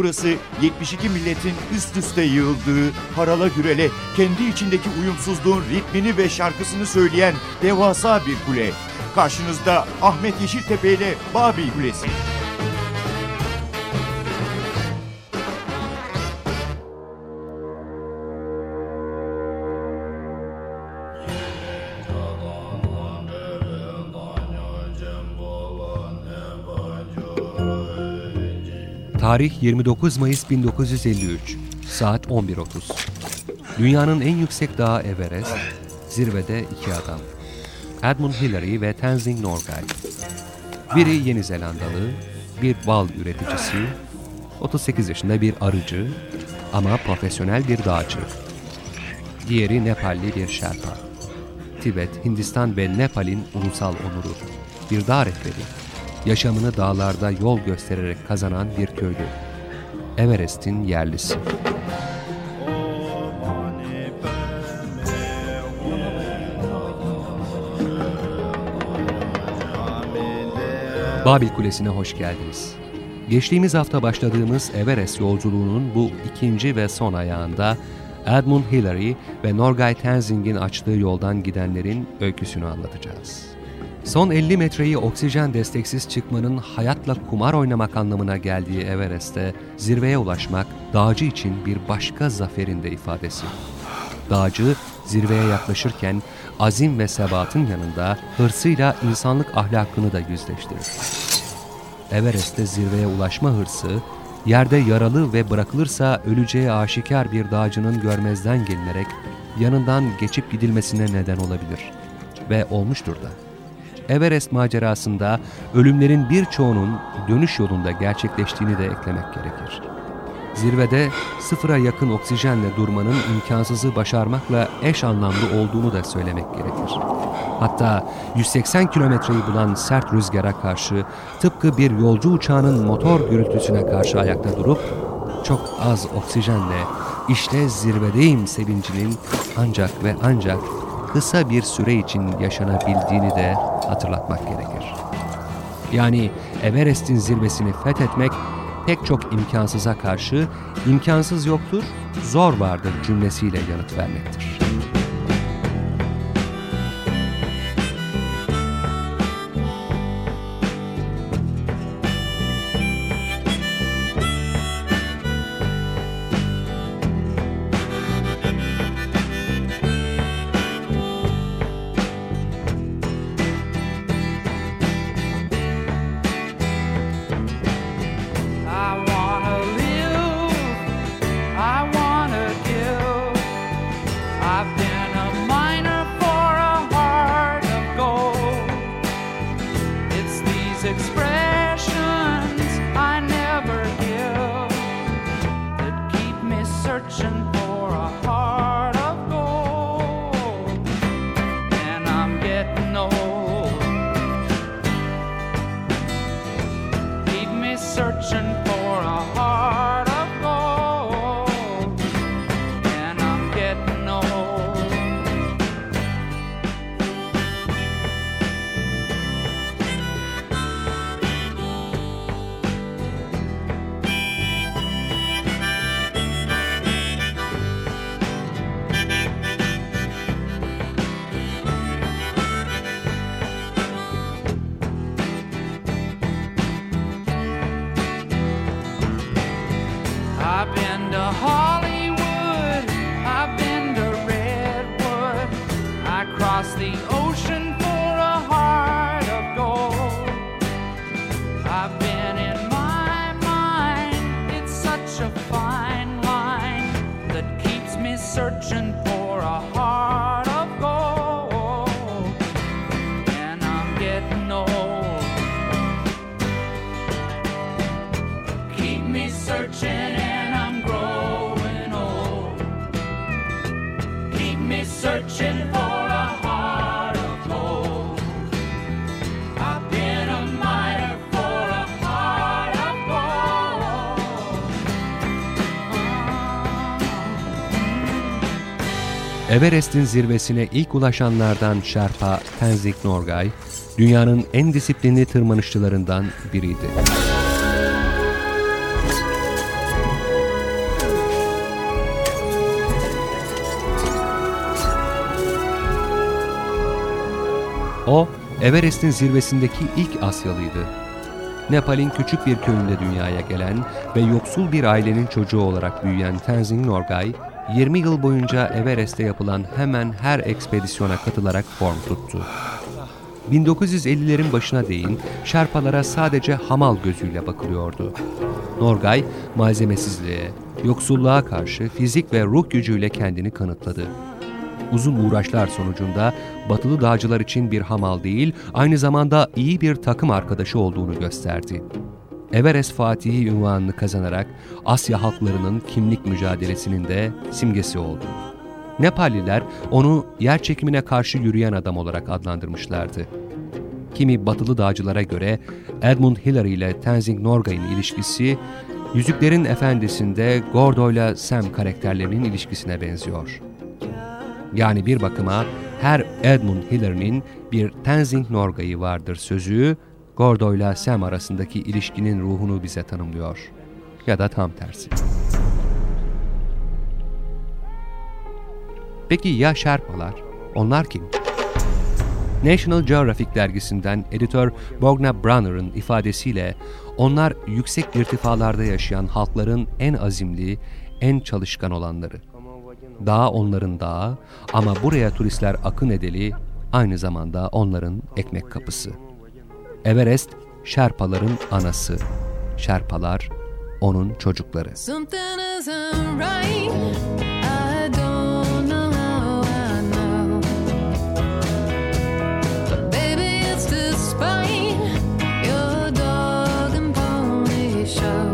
Burası 72 milletin üst üste yığıldığı, harala gürele, kendi içindeki uyumsuzluğun ritmini ve şarkısını söyleyen devasa bir kule. Karşınızda Ahmet Yeşiltepe ile Babil Kulesi. Tarih 29 Mayıs 1953, saat 11.30. Dünyanın en yüksek dağı Everest, zirvede iki adam. Edmund Hillary ve Tenzing Norgay. Biri Yeni Zelandalı, bir bal üreticisi, 38 yaşında bir arıcı ama profesyonel bir dağcı. Diğeri Nepalli bir Sherpa. Tibet, Hindistan ve Nepal'in ulusal onuru. Bir dağ rehberi yaşamını dağlarda yol göstererek kazanan bir köylü. Everest'in yerlisi. Babil Kulesi'ne hoş geldiniz. Geçtiğimiz hafta başladığımız Everest yolculuğunun bu ikinci ve son ayağında Edmund Hillary ve Norgay Tenzing'in açtığı yoldan gidenlerin öyküsünü anlatacağız. Son 50 metreyi oksijen desteksiz çıkmanın hayatla kumar oynamak anlamına geldiği Everest'te zirveye ulaşmak dağcı için bir başka zaferin de ifadesi. Dağcı zirveye yaklaşırken azim ve sebatın yanında hırsıyla insanlık ahlakını da yüzleştirir. Everest'te zirveye ulaşma hırsı, yerde yaralı ve bırakılırsa öleceği aşikar bir dağcının görmezden gelinerek yanından geçip gidilmesine neden olabilir. Ve olmuştur da. Everest macerasında ölümlerin birçoğunun dönüş yolunda gerçekleştiğini de eklemek gerekir. Zirvede sıfıra yakın oksijenle durmanın imkansızı başarmakla eş anlamlı olduğunu da söylemek gerekir. Hatta 180 kilometreyi bulan sert rüzgara karşı tıpkı bir yolcu uçağının motor gürültüsüne karşı ayakta durup çok az oksijenle işte zirvedeyim sevincinin ancak ve ancak kısa bir süre için yaşanabildiğini de hatırlatmak gerekir. Yani Everest'in zirvesini fethetmek pek çok imkansıza karşı imkansız yoktur, zor vardır cümlesiyle yanıt vermektir. Everest'in zirvesine ilk ulaşanlardan Şerpa Tenzing Norgay, dünyanın en disiplinli tırmanışçılarından biriydi. O, Everest'in zirvesindeki ilk Asyalıydı. Nepal'in küçük bir köyünde dünyaya gelen ve yoksul bir ailenin çocuğu olarak büyüyen Tenzing Norgay, 20 yıl boyunca Everest'te yapılan hemen her ekspedisyona katılarak form tuttu. 1950'lerin başına değin Şerpalara sadece hamal gözüyle bakılıyordu. Norgay, malzemesizliğe, yoksulluğa karşı fizik ve ruh gücüyle kendini kanıtladı. Uzun uğraşlar sonucunda batılı dağcılar için bir hamal değil, aynı zamanda iyi bir takım arkadaşı olduğunu gösterdi. Everest Fatihi ünvanını kazanarak Asya halklarının kimlik mücadelesinin de simgesi oldu. Nepalliler onu yer çekimine karşı yürüyen adam olarak adlandırmışlardı. Kimi batılı dağcılara göre Edmund Hillary ile Tenzing Norgay'ın ilişkisi, Yüzüklerin Efendisi'nde Gordo ile Sam karakterlerinin ilişkisine benziyor. Yani bir bakıma her Edmund Hillary'nin bir Tenzing Norgay'ı vardır sözü, Gordo ile Sam arasındaki ilişkinin ruhunu bize tanımlıyor. Ya da tam tersi. Peki ya Şerpalar? Onlar kim? National Geographic dergisinden editör Bogna Brunner'ın ifadesiyle onlar yüksek irtifalarda yaşayan halkların en azimli, en çalışkan olanları. Dağ onların dağı ama buraya turistler akın edeli aynı zamanda onların ekmek kapısı. Everest, Şerpaların anası. Şerpalar, onun çocukları. Baby, it's despite your dog and pony show.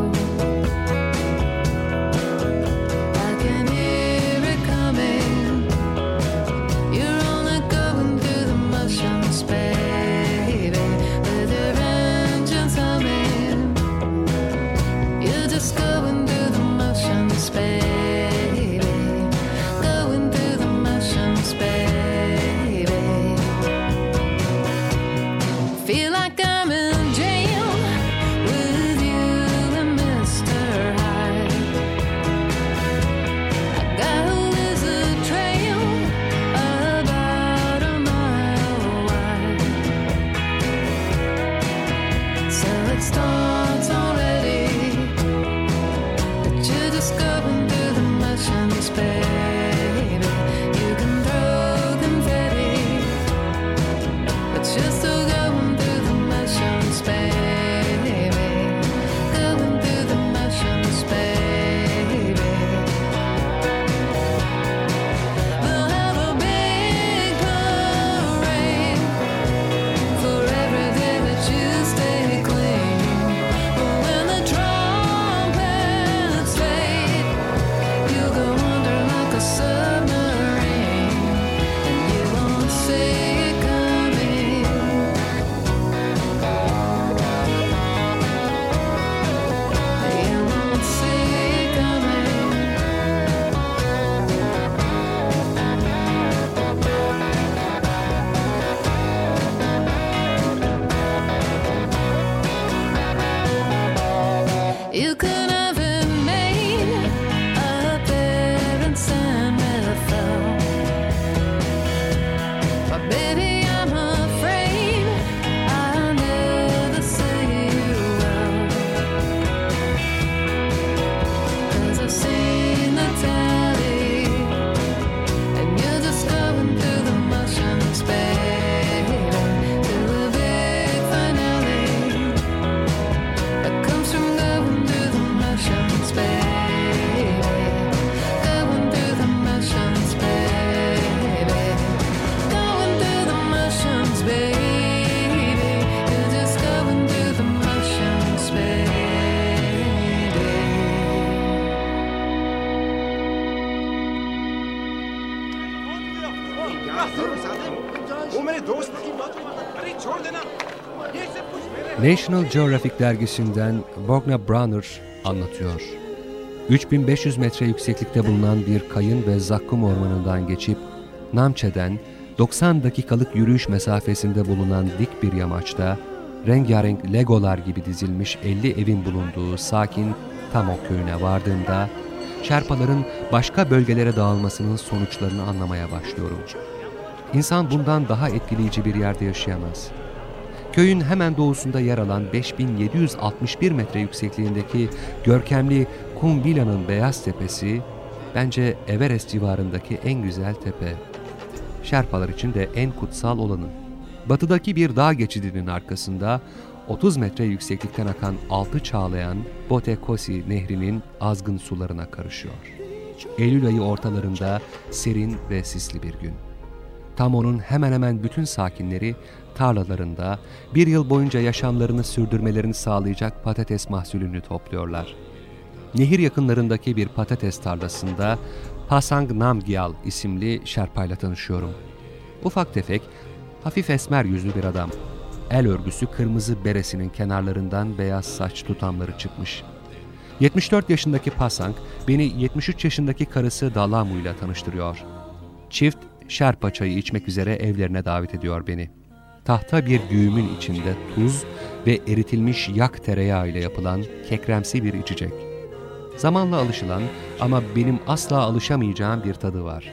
National Geographic dergisinden Bogna Brunner anlatıyor. 3500 metre yükseklikte bulunan bir kayın ve zakkum ormanından geçip Namçe'den 90 dakikalık yürüyüş mesafesinde bulunan dik bir yamaçta rengarenk legolar gibi dizilmiş 50 evin bulunduğu sakin Tamo köyüne vardığımda Şerpaların başka bölgelere dağılmasının sonuçlarını anlamaya başlıyorum. İnsan bundan daha etkileyici bir yerde yaşayamaz. Köyün hemen doğusunda yer alan 5761 metre yüksekliğindeki görkemli Kumbila'nın beyaz tepesi bence Everest civarındaki en güzel tepe. Şerpalar için de en kutsal olanı. Batıdaki bir dağ geçidinin arkasında 30 metre yükseklikten akan altı çağlayan Botekosi nehrinin azgın sularına karışıyor. Eylül ayı ortalarında serin ve sisli bir gün. Tam onun hemen hemen bütün sakinleri tarlalarında bir yıl boyunca yaşamlarını sürdürmelerini sağlayacak patates mahsulünü topluyorlar. Nehir yakınlarındaki bir patates tarlasında Pasang Namgyal isimli şerpayla tanışıyorum. Ufak tefek, hafif esmer yüzlü bir adam. El örgüsü kırmızı beresinin kenarlarından beyaz saç tutamları çıkmış. 74 yaşındaki Pasang beni 73 yaşındaki karısı Dalamu ile tanıştırıyor. Çift şerpa çayı içmek üzere evlerine davet ediyor beni. Tahta bir güğümün içinde tuz ve eritilmiş yak tereyağı ile yapılan kekremsi bir içecek. Zamanla alışılan ama benim asla alışamayacağım bir tadı var.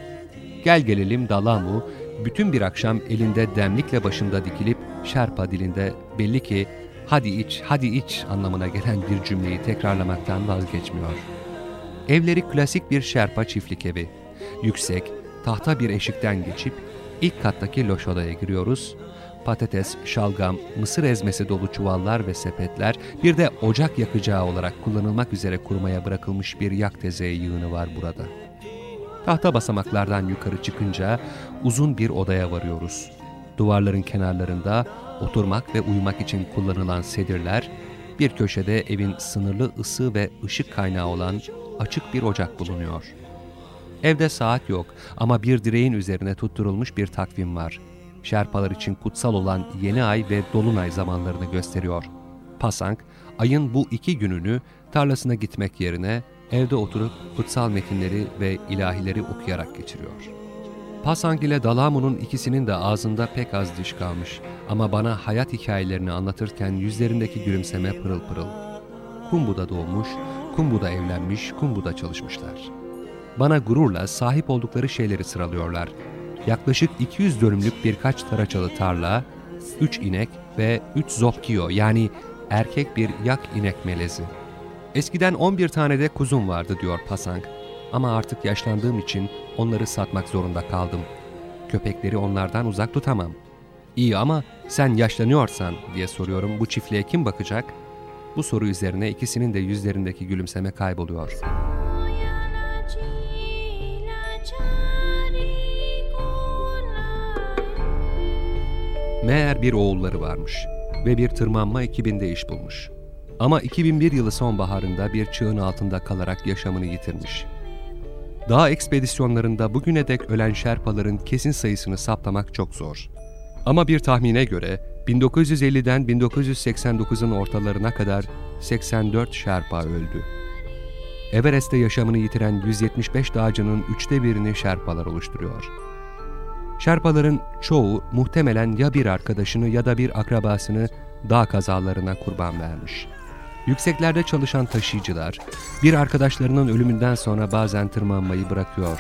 Gel gelelim Dalamu, bütün bir akşam elinde demlikle başında dikilip şerpa dilinde belli ki hadi iç, hadi iç anlamına gelen bir cümleyi tekrarlamaktan vazgeçmiyor. Evleri klasik bir şerpa çiftlik evi. Yüksek, tahta bir eşikten geçip ilk kattaki loş odaya giriyoruz. Patates, şalgam, mısır ezmesi dolu çuvallar ve sepetler, bir de ocak yakacağı olarak kullanılmak üzere kurmaya bırakılmış bir yak tezeği yığını var burada. Tahta basamaklardan yukarı çıkınca uzun bir odaya varıyoruz. Duvarların kenarlarında oturmak ve uyumak için kullanılan sedirler, bir köşede evin sınırlı ısı ve ışık kaynağı olan açık bir ocak bulunuyor. Evde saat yok ama bir direğin üzerine tutturulmuş bir takvim var. Şerpalar için kutsal olan yeni ay ve dolunay zamanlarını gösteriyor. Pasang, ayın bu iki gününü tarlasına gitmek yerine evde oturup kutsal metinleri ve ilahileri okuyarak geçiriyor. Pasang ile Dalamu'nun ikisinin de ağzında pek az diş kalmış ama bana hayat hikayelerini anlatırken yüzlerindeki gülümseme pırıl pırıl. Kumbu'da doğmuş, Kumbu'da evlenmiş, Kumbu'da çalışmışlar. Bana gururla sahip oldukları şeyleri sıralıyorlar. Yaklaşık 200 dönümlük birkaç taraçalı tarla, 3 inek ve 3 zopkiyo yani erkek bir yak inek melezi. Eskiden 11 tane de kuzum vardı diyor Pasang. Ama artık yaşlandığım için onları satmak zorunda kaldım. Köpekleri onlardan uzak tutamam. İyi ama sen yaşlanıyorsan diye soruyorum bu çiftliğe kim bakacak? Bu soru üzerine ikisinin de yüzlerindeki gülümseme kayboluyor. Meğer bir oğulları varmış ve bir tırmanma ekibinde iş bulmuş. Ama 2001 yılı sonbaharında bir çığın altında kalarak yaşamını yitirmiş. Dağ ekspedisyonlarında bugüne dek ölen Şerpaların kesin sayısını saptamak çok zor. Ama bir tahmine göre 1950'den 1989'un ortalarına kadar 84 Şerpa öldü. Everest'te yaşamını yitiren 175 dağcının üçte birini Şerpalar oluşturuyor. Şerpaların çoğu muhtemelen ya bir arkadaşını ya da bir akrabasını dağ kazalarına kurban vermiş. Yükseklerde çalışan taşıyıcılar, bir arkadaşlarının ölümünden sonra bazen tırmanmayı bırakıyor.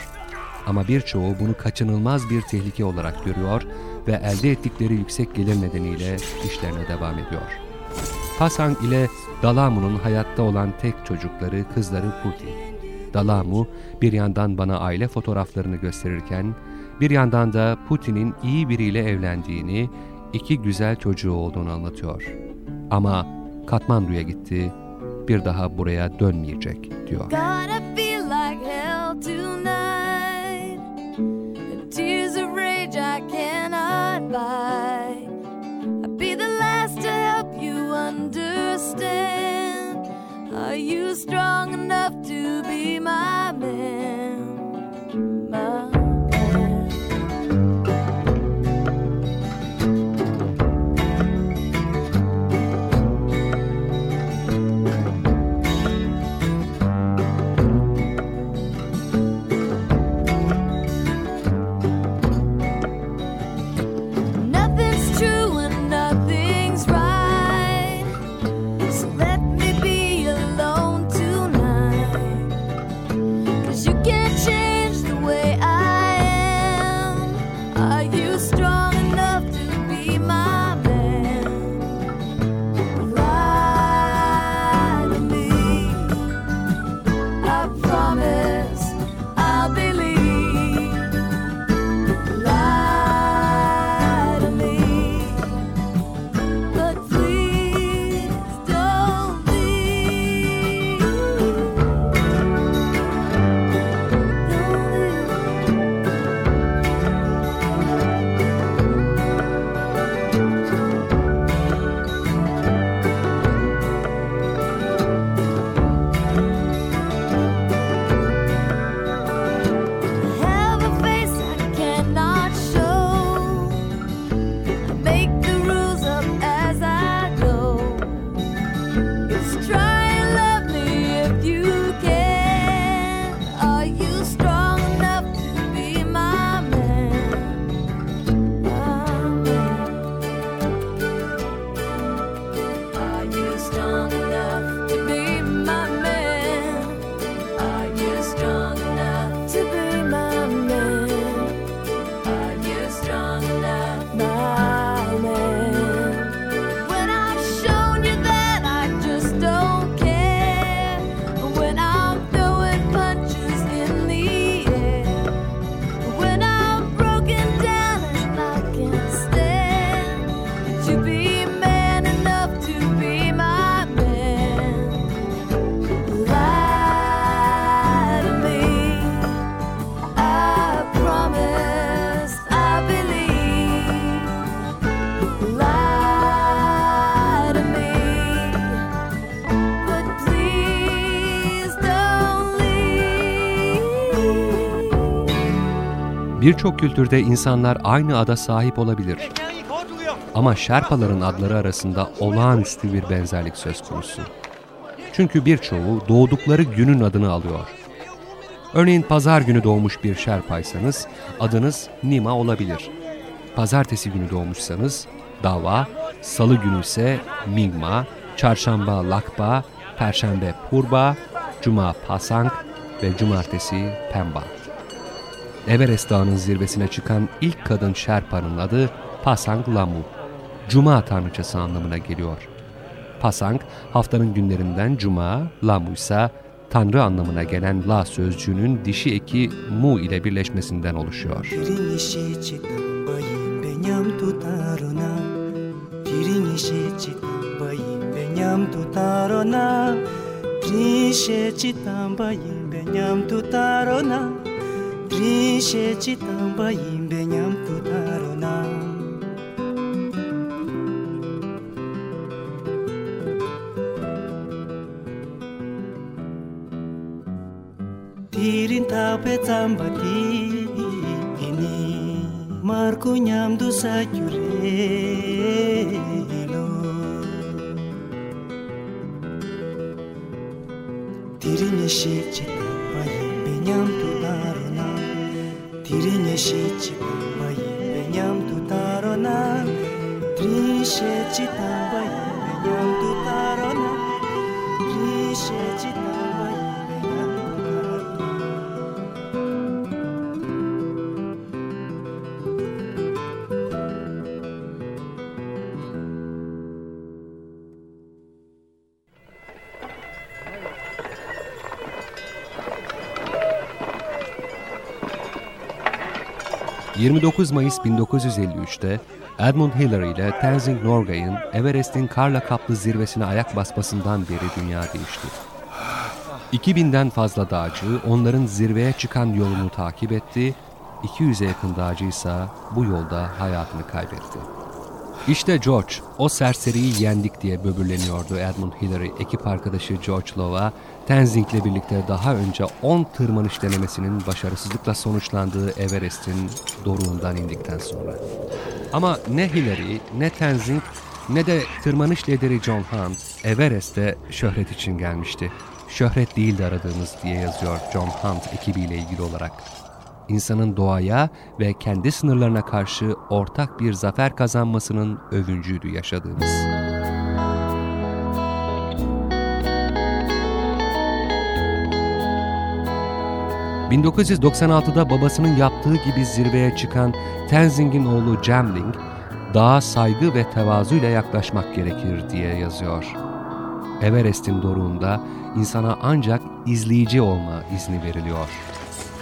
Ama birçoğu bunu kaçınılmaz bir tehlike olarak görüyor ve elde ettikleri yüksek gelir nedeniyle işlerine devam ediyor. Pasang ile Dalamu'nun hayatta olan tek çocukları kızları Puti. Dalamu bir yandan bana aile fotoğraflarını gösterirken, bir yandan da Putin'in iyi biriyle evlendiğini, iki güzel çocuğu olduğunu anlatıyor. Ama Katmandu'ya gitti, bir daha buraya dönmeyecek diyor. Are you strong enough to be my Birçok kültürde insanlar aynı ada sahip olabilir. Ama Şerpaların adları arasında olağanüstü bir benzerlik söz konusu. Çünkü birçoğu doğdukları günün adını alıyor. Örneğin pazar günü doğmuş bir Şerpaysanız adınız Nima olabilir. Pazartesi günü doğmuşsanız Dava, salı günü ise Mingma, çarşamba Lakpa, perşembe Purba, cuma Pasang ve cumartesi Pemba. Everest Dağı'nın zirvesine çıkan ilk kadın Sherpa'nın adı Pasang Lamu. Cuma tanrıçası anlamına geliyor. Pasang, haftanın günlerinden Cuma, Lamu ise Tanrı anlamına gelen La sözcüğünün dişi eki Mu ile birleşmesinden oluşuyor. Tiringi rishe chitamba imbe nyam kutarona tirin tape tsamba ti ini marku nyam du sa lo tirin shi chi ma yi be nyam tu taro na tri she chi ta 29 Mayıs 1953'te Edmund Hillary ile Tenzing Norgay'ın Everest'in karla kaplı zirvesine ayak basmasından beri dünya değişti. 2000'den fazla dağcı onların zirveye çıkan yolunu takip etti, 200'e yakın dağcı ise bu yolda hayatını kaybetti. İşte George, o serseriyi yendik diye böbürleniyordu Edmund Hillary, ekip arkadaşı George Love'a, Tenzing'le birlikte daha önce 10 tırmanış denemesinin başarısızlıkla sonuçlandığı Everest'in doruğundan indikten sonra. Ama ne Hillary, ne Tenzing, ne de tırmanış lideri John Hunt, Everest'e şöhret için gelmişti. Şöhret değildi aradığımız diye yazıyor John Hunt ekibiyle ilgili olarak insanın doğaya ve kendi sınırlarına karşı ortak bir zafer kazanmasının övüncüydü yaşadığımız. ...1996'da babasının yaptığı gibi zirveye çıkan Tenzing'in oğlu Jamling... ...dağa saygı ve tevazuyla yaklaşmak gerekir diye yazıyor. Everest'in doruğunda insana ancak izleyici olma izni veriliyor.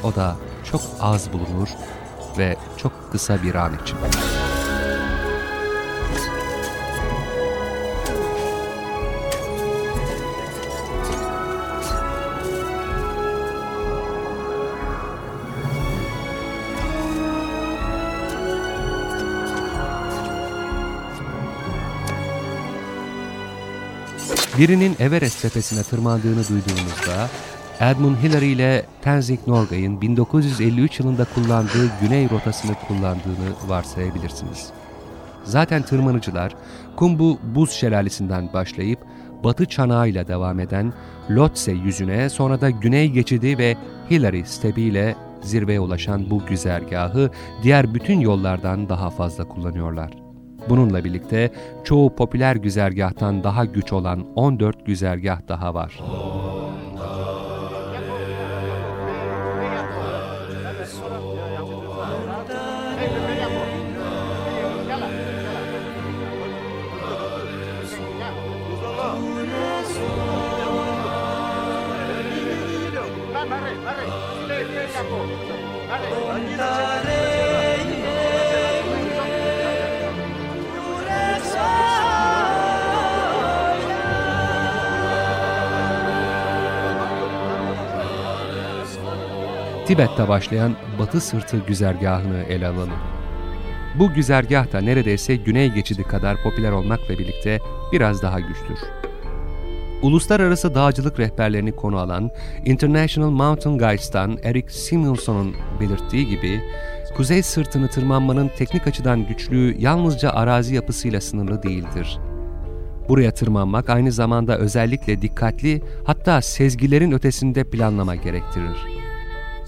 O da çok az bulunur ve çok kısa bir an için. Birinin Everest tepesine tırmandığını duyduğunuzda Edmund Hillary ile Tenzing Norgay'ın 1953 yılında kullandığı güney rotasını kullandığını varsayabilirsiniz. Zaten tırmanıcılar Kumbu buz şelalesinden başlayıp batı çanağıyla devam eden Lhotse yüzüne sonra da güney geçidi ve Hillary stepiyle zirveye ulaşan bu güzergahı diğer bütün yollardan daha fazla kullanıyorlar. Bununla birlikte çoğu popüler güzergahtan daha güç olan 14 güzergah daha var. Tibet'te başlayan Batı Sırtı güzergahını ele alalım. Bu güzergah da neredeyse güney geçidi kadar popüler olmakla birlikte biraz daha güçtür. Uluslararası dağcılık rehberlerini konu alan International Mountain Guides'tan Eric Simonson'un belirttiği gibi, kuzey sırtını tırmanmanın teknik açıdan güçlüğü yalnızca arazi yapısıyla sınırlı değildir. Buraya tırmanmak aynı zamanda özellikle dikkatli hatta sezgilerin ötesinde planlama gerektirir.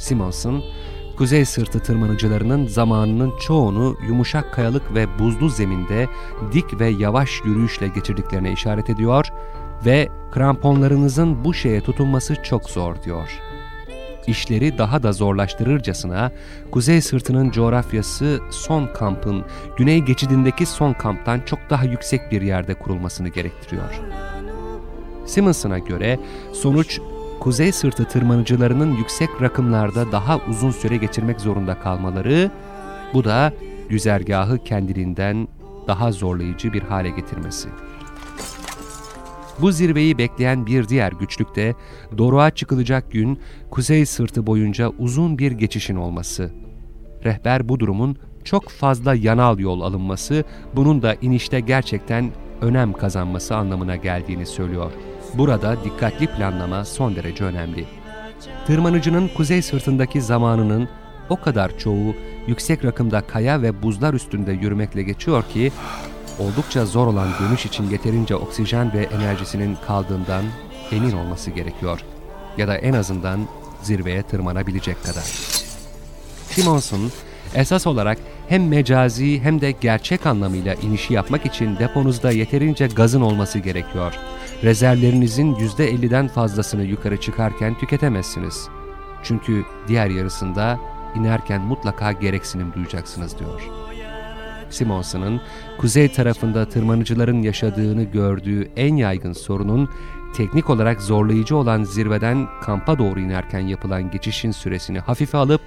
Simonson, kuzey sırtı tırmanıcılarının zamanının çoğunu yumuşak kayalık ve buzlu zeminde dik ve yavaş yürüyüşle geçirdiklerine işaret ediyor ve kramponlarınızın bu şeye tutunması çok zor diyor. İşleri daha da zorlaştırırcasına kuzey sırtının coğrafyası son kampın güney geçidindeki son kamptan çok daha yüksek bir yerde kurulmasını gerektiriyor. Simonson'a göre sonuç kuzey sırtı tırmanıcılarının yüksek rakımlarda daha uzun süre geçirmek zorunda kalmaları, bu da güzergahı kendiliğinden daha zorlayıcı bir hale getirmesi. Bu zirveyi bekleyen bir diğer güçlük de doruğa çıkılacak gün kuzey sırtı boyunca uzun bir geçişin olması. Rehber bu durumun çok fazla yanal yol alınması, bunun da inişte gerçekten önem kazanması anlamına geldiğini söylüyor. Burada dikkatli planlama son derece önemli. Tırmanıcının kuzey sırtındaki zamanının o kadar çoğu yüksek rakımda kaya ve buzlar üstünde yürümekle geçiyor ki oldukça zor olan dönüş için yeterince oksijen ve enerjisinin kaldığından emin olması gerekiyor. Ya da en azından zirveye tırmanabilecek kadar. Simonson esas olarak hem mecazi hem de gerçek anlamıyla inişi yapmak için deponuzda yeterince gazın olması gerekiyor. Rezervlerinizin %50'den fazlasını yukarı çıkarken tüketemezsiniz. Çünkü diğer yarısında inerken mutlaka gereksinim duyacaksınız diyor. Simonson'ın kuzey tarafında tırmanıcıların yaşadığını gördüğü en yaygın sorunun teknik olarak zorlayıcı olan zirveden kampa doğru inerken yapılan geçişin süresini hafife alıp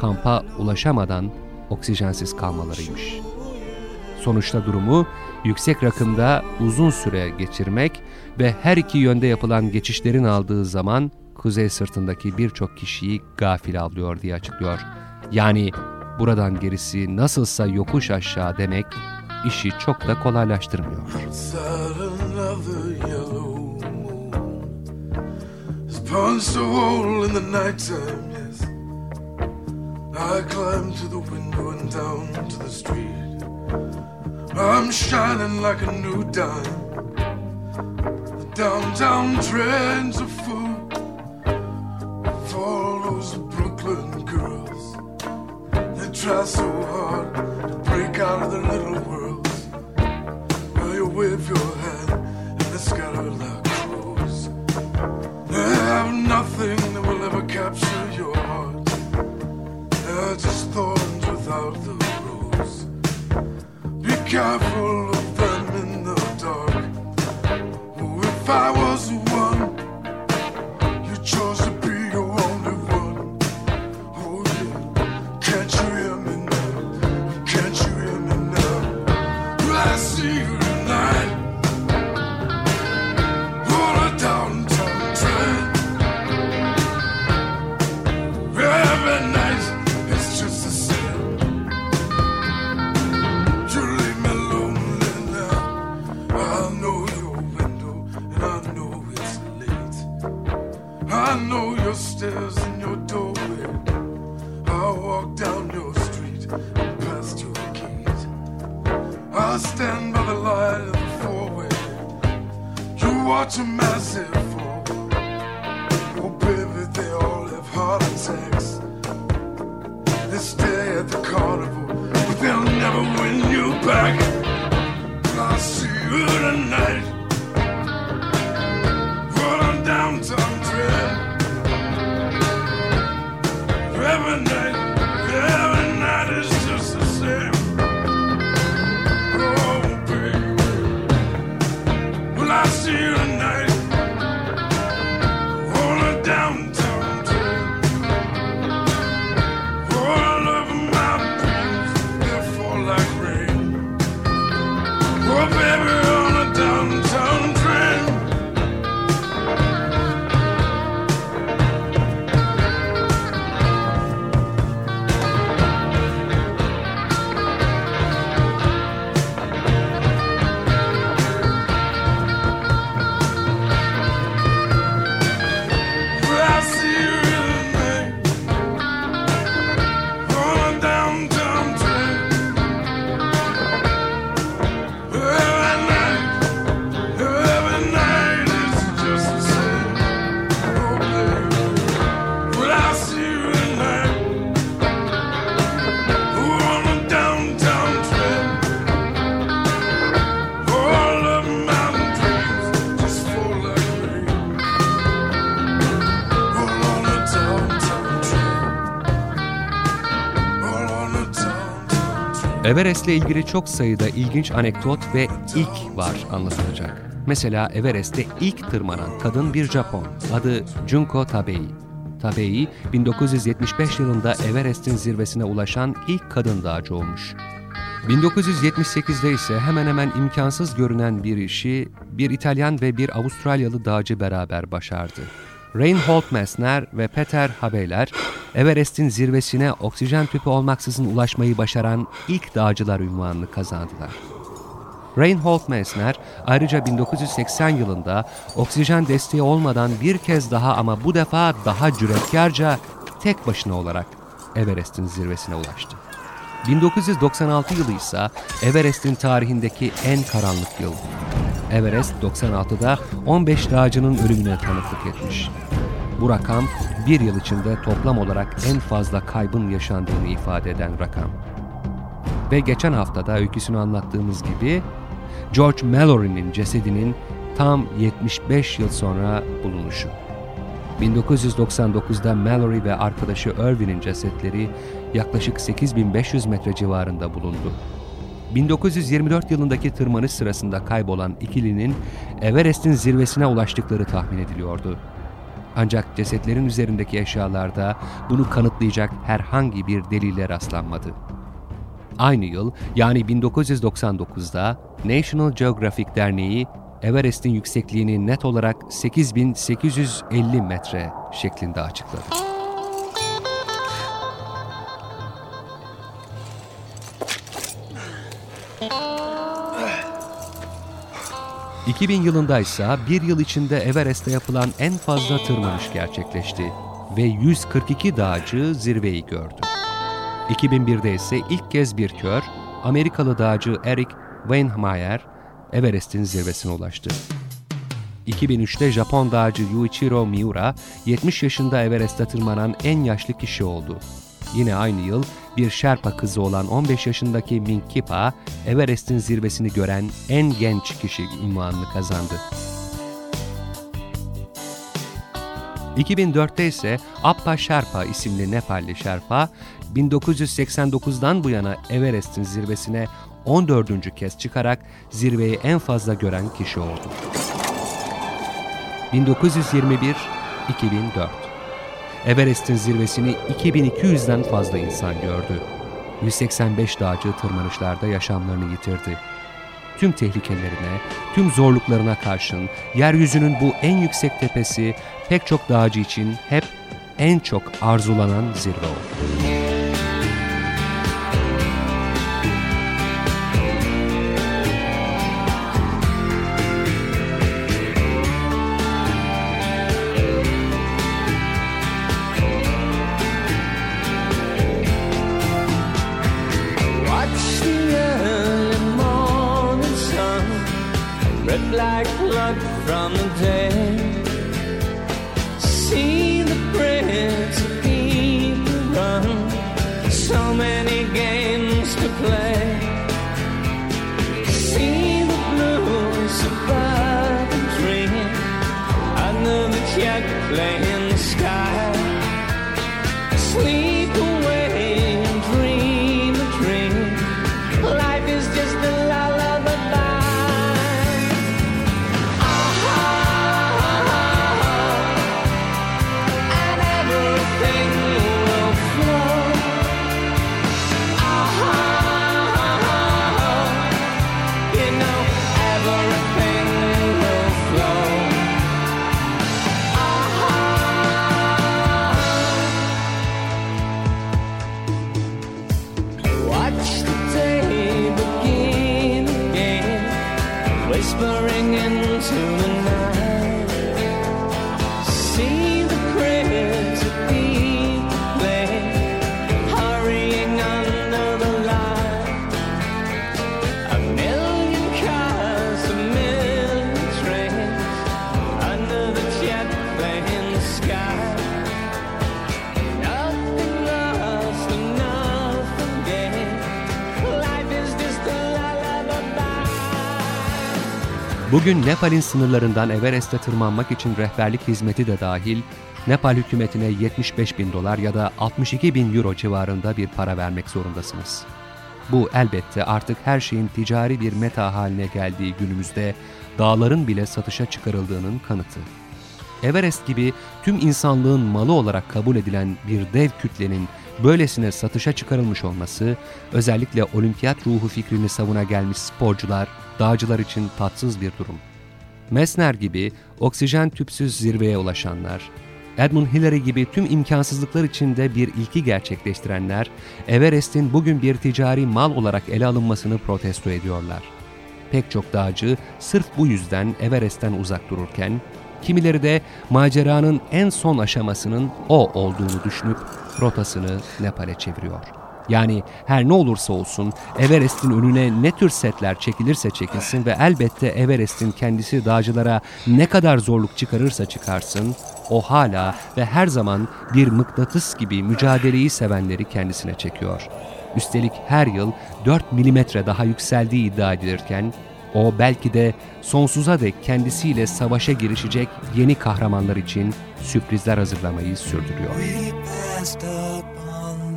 kampa ulaşamadan oksijensiz kalmalarıymış. Sonuçta durumu yüksek rakımda uzun süre geçirmek ve her iki yönde yapılan geçişlerin aldığı zaman kuzey sırtındaki birçok kişiyi gafil avlıyor diye açıklıyor. Yani buradan gerisi nasılsa yokuş aşağı demek işi çok da kolaylaştırmıyor. I climb to the window and down to the street. I'm shining like a new dime. The downtown trends are full of all those Brooklyn girls. They try so hard to break out of their little careful Everest'le ilgili çok sayıda ilginç anekdot ve ilk var anlatılacak. Mesela Everest'te ilk tırmanan kadın bir Japon. Adı Junko Tabei. Tabei, 1975 yılında Everest'in zirvesine ulaşan ilk kadın dağcı olmuş. 1978'de ise hemen hemen imkansız görünen bir işi bir İtalyan ve bir Avustralyalı dağcı beraber başardı. Reinhold Messner ve Peter Habeler, Everest'in zirvesine oksijen tüpü olmaksızın ulaşmayı başaran ilk dağcılar ünvanını kazandılar. Reinhold Messner ayrıca 1980 yılında oksijen desteği olmadan bir kez daha ama bu defa daha cüretkarca tek başına olarak Everest'in zirvesine ulaştı. 1996 yılı ise Everest'in tarihindeki en karanlık yıl. Everest 96'da 15 dağcının ölümüne tanıklık etmiş. Bu rakam bir yıl içinde toplam olarak en fazla kaybın yaşandığını ifade eden rakam. Ve geçen haftada öyküsünü anlattığımız gibi George Mallory'nin cesedinin tam 75 yıl sonra bulunuşu. 1999'da Mallory ve arkadaşı Irwin'in cesetleri yaklaşık 8500 metre civarında bulundu. 1924 yılındaki tırmanış sırasında kaybolan ikilinin Everest'in zirvesine ulaştıkları tahmin ediliyordu. Ancak cesetlerin üzerindeki eşyalarda bunu kanıtlayacak herhangi bir delile rastlanmadı. Aynı yıl yani 1999'da National Geographic Derneği Everest'in yüksekliğini net olarak 8850 metre şeklinde açıkladı. ...2000 yılında ise bir yıl içinde Everest'te yapılan en fazla tırmanış gerçekleşti ve 142 dağcı zirveyi gördü. 2001'de ise ilk kez bir kör, Amerikalı dağcı Eric Weinmeier Everest'in zirvesine ulaştı. 2003'te Japon dağcı Yuichiro Miura 70 yaşında Everest'e tırmanan en yaşlı kişi oldu. Yine aynı yıl bir Sherpa kızı olan 15 yaşındaki Minkipa, Everest'in zirvesini gören en genç kişi ünvanını kazandı. 2004'te ise Appa Sherpa isimli Nepalli Sherpa, 1989'dan bu yana Everest'in zirvesine 14. kez çıkarak zirveyi en fazla gören kişi oldu. 1921-2004 Everest'in zirvesini 2200'den fazla insan gördü. 185 dağcı tırmanışlarda yaşamlarını yitirdi. Tüm tehlikelerine, tüm zorluklarına karşın yeryüzünün bu en yüksek tepesi pek çok dağcı için hep en çok arzulanan zirve oldu. Bugün Nepal'in sınırlarından Everest'e tırmanmak için rehberlik hizmeti de dahil, Nepal hükümetine 75 bin dolar ya da 62 bin euro civarında bir para vermek zorundasınız. Bu elbette artık her şeyin ticari bir meta haline geldiği günümüzde dağların bile satışa çıkarıldığının kanıtı. Everest gibi tüm insanlığın malı olarak kabul edilen bir dev kütlenin böylesine satışa çıkarılmış olması, özellikle olimpiyat ruhu fikrini savuna gelmiş sporcular, dağcılar için tatsız bir durum. Messner gibi oksijen tüpsüz zirveye ulaşanlar, Edmund Hillary gibi tüm imkansızlıklar içinde bir ilki gerçekleştirenler, Everest'in bugün bir ticari mal olarak ele alınmasını protesto ediyorlar. Pek çok dağcı sırf bu yüzden Everest'ten uzak dururken, kimileri de maceranın en son aşamasının o olduğunu düşünüp rotasını Nepal'e çeviriyor. Yani her ne olursa olsun Everest'in önüne ne tür setler çekilirse çekilsin ve elbette Everest'in kendisi dağcılara ne kadar zorluk çıkarırsa çıkarsın, o hala ve her zaman bir mıknatıs gibi mücadeleyi sevenleri kendisine çekiyor. Üstelik her yıl 4 milimetre daha yükseldiği iddia edilirken, o belki de sonsuza dek kendisiyle savaşa girişecek yeni kahramanlar için sürprizler hazırlamayı sürdürüyor.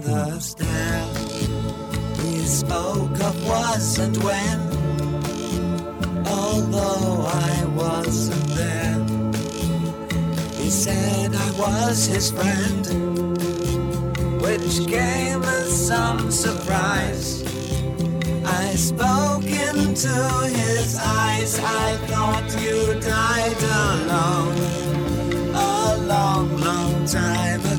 The stair. He spoke of was and when, although I wasn't there. He said I was his friend, which came as some surprise. I spoke into his eyes. I thought you died alone a long, long time ago.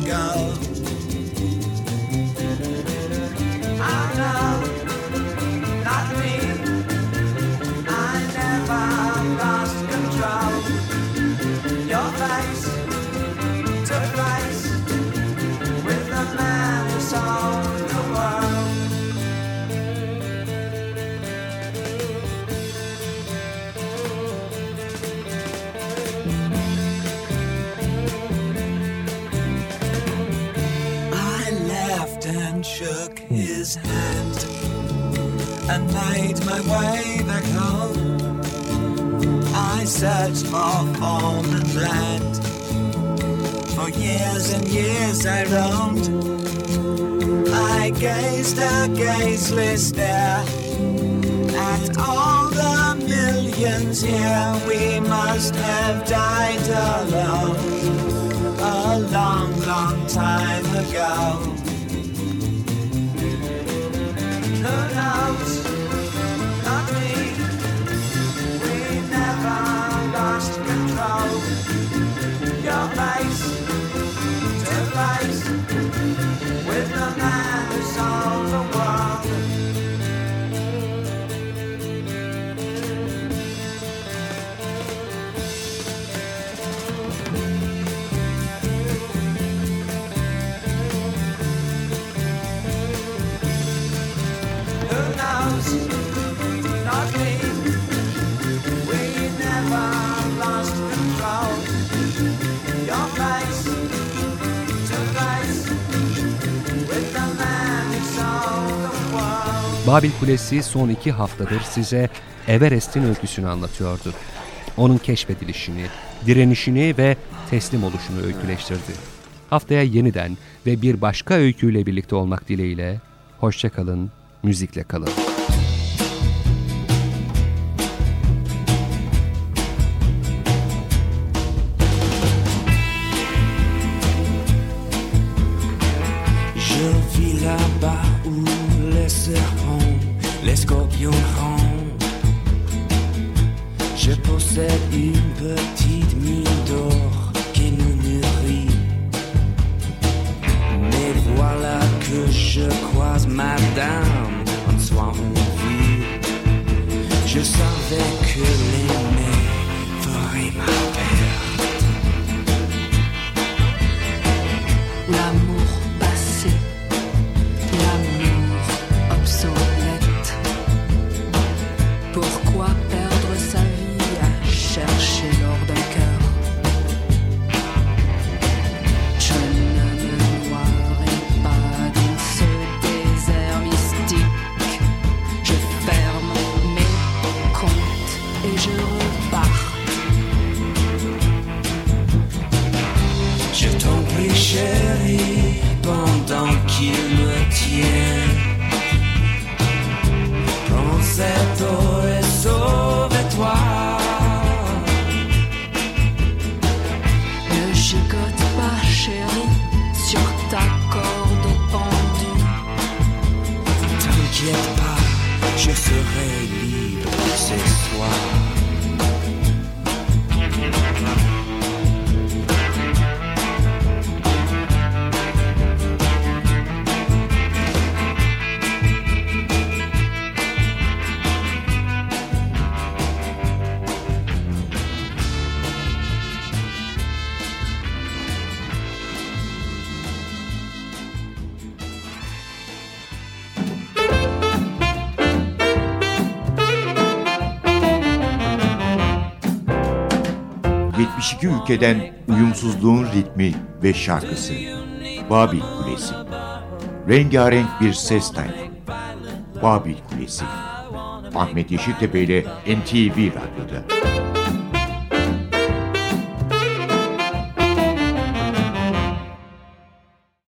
And made my way back home. I searched for form and land. For years and years I roamed. I gazed a gazeless stare at all the millions here. We must have died alone a long, long time ago. With the Babil Kulesi son iki haftadır size Everest'in öyküsünü anlatıyordu. Onun keşfedilişini, direnişini ve teslim oluşunu öyküleştirdi. Haftaya yeniden ve bir başka öyküyle birlikte olmak dileğiyle, hoşçakalın, müzikle kalın. Je vis là-bas où les serpents, les scorpions rampent. Je possède une petite mine d'or qui nous nourrit. Mais voilà que je croise madame en soir en ville. Je savais que l'aimer ülkeden uyumsuzluğun ritmi ve şarkısı. Babil Kulesi. Rengarenk bir ses tayfı. Babil Kulesi. Ahmet Yeşiltepe ile NTV Radyo'da.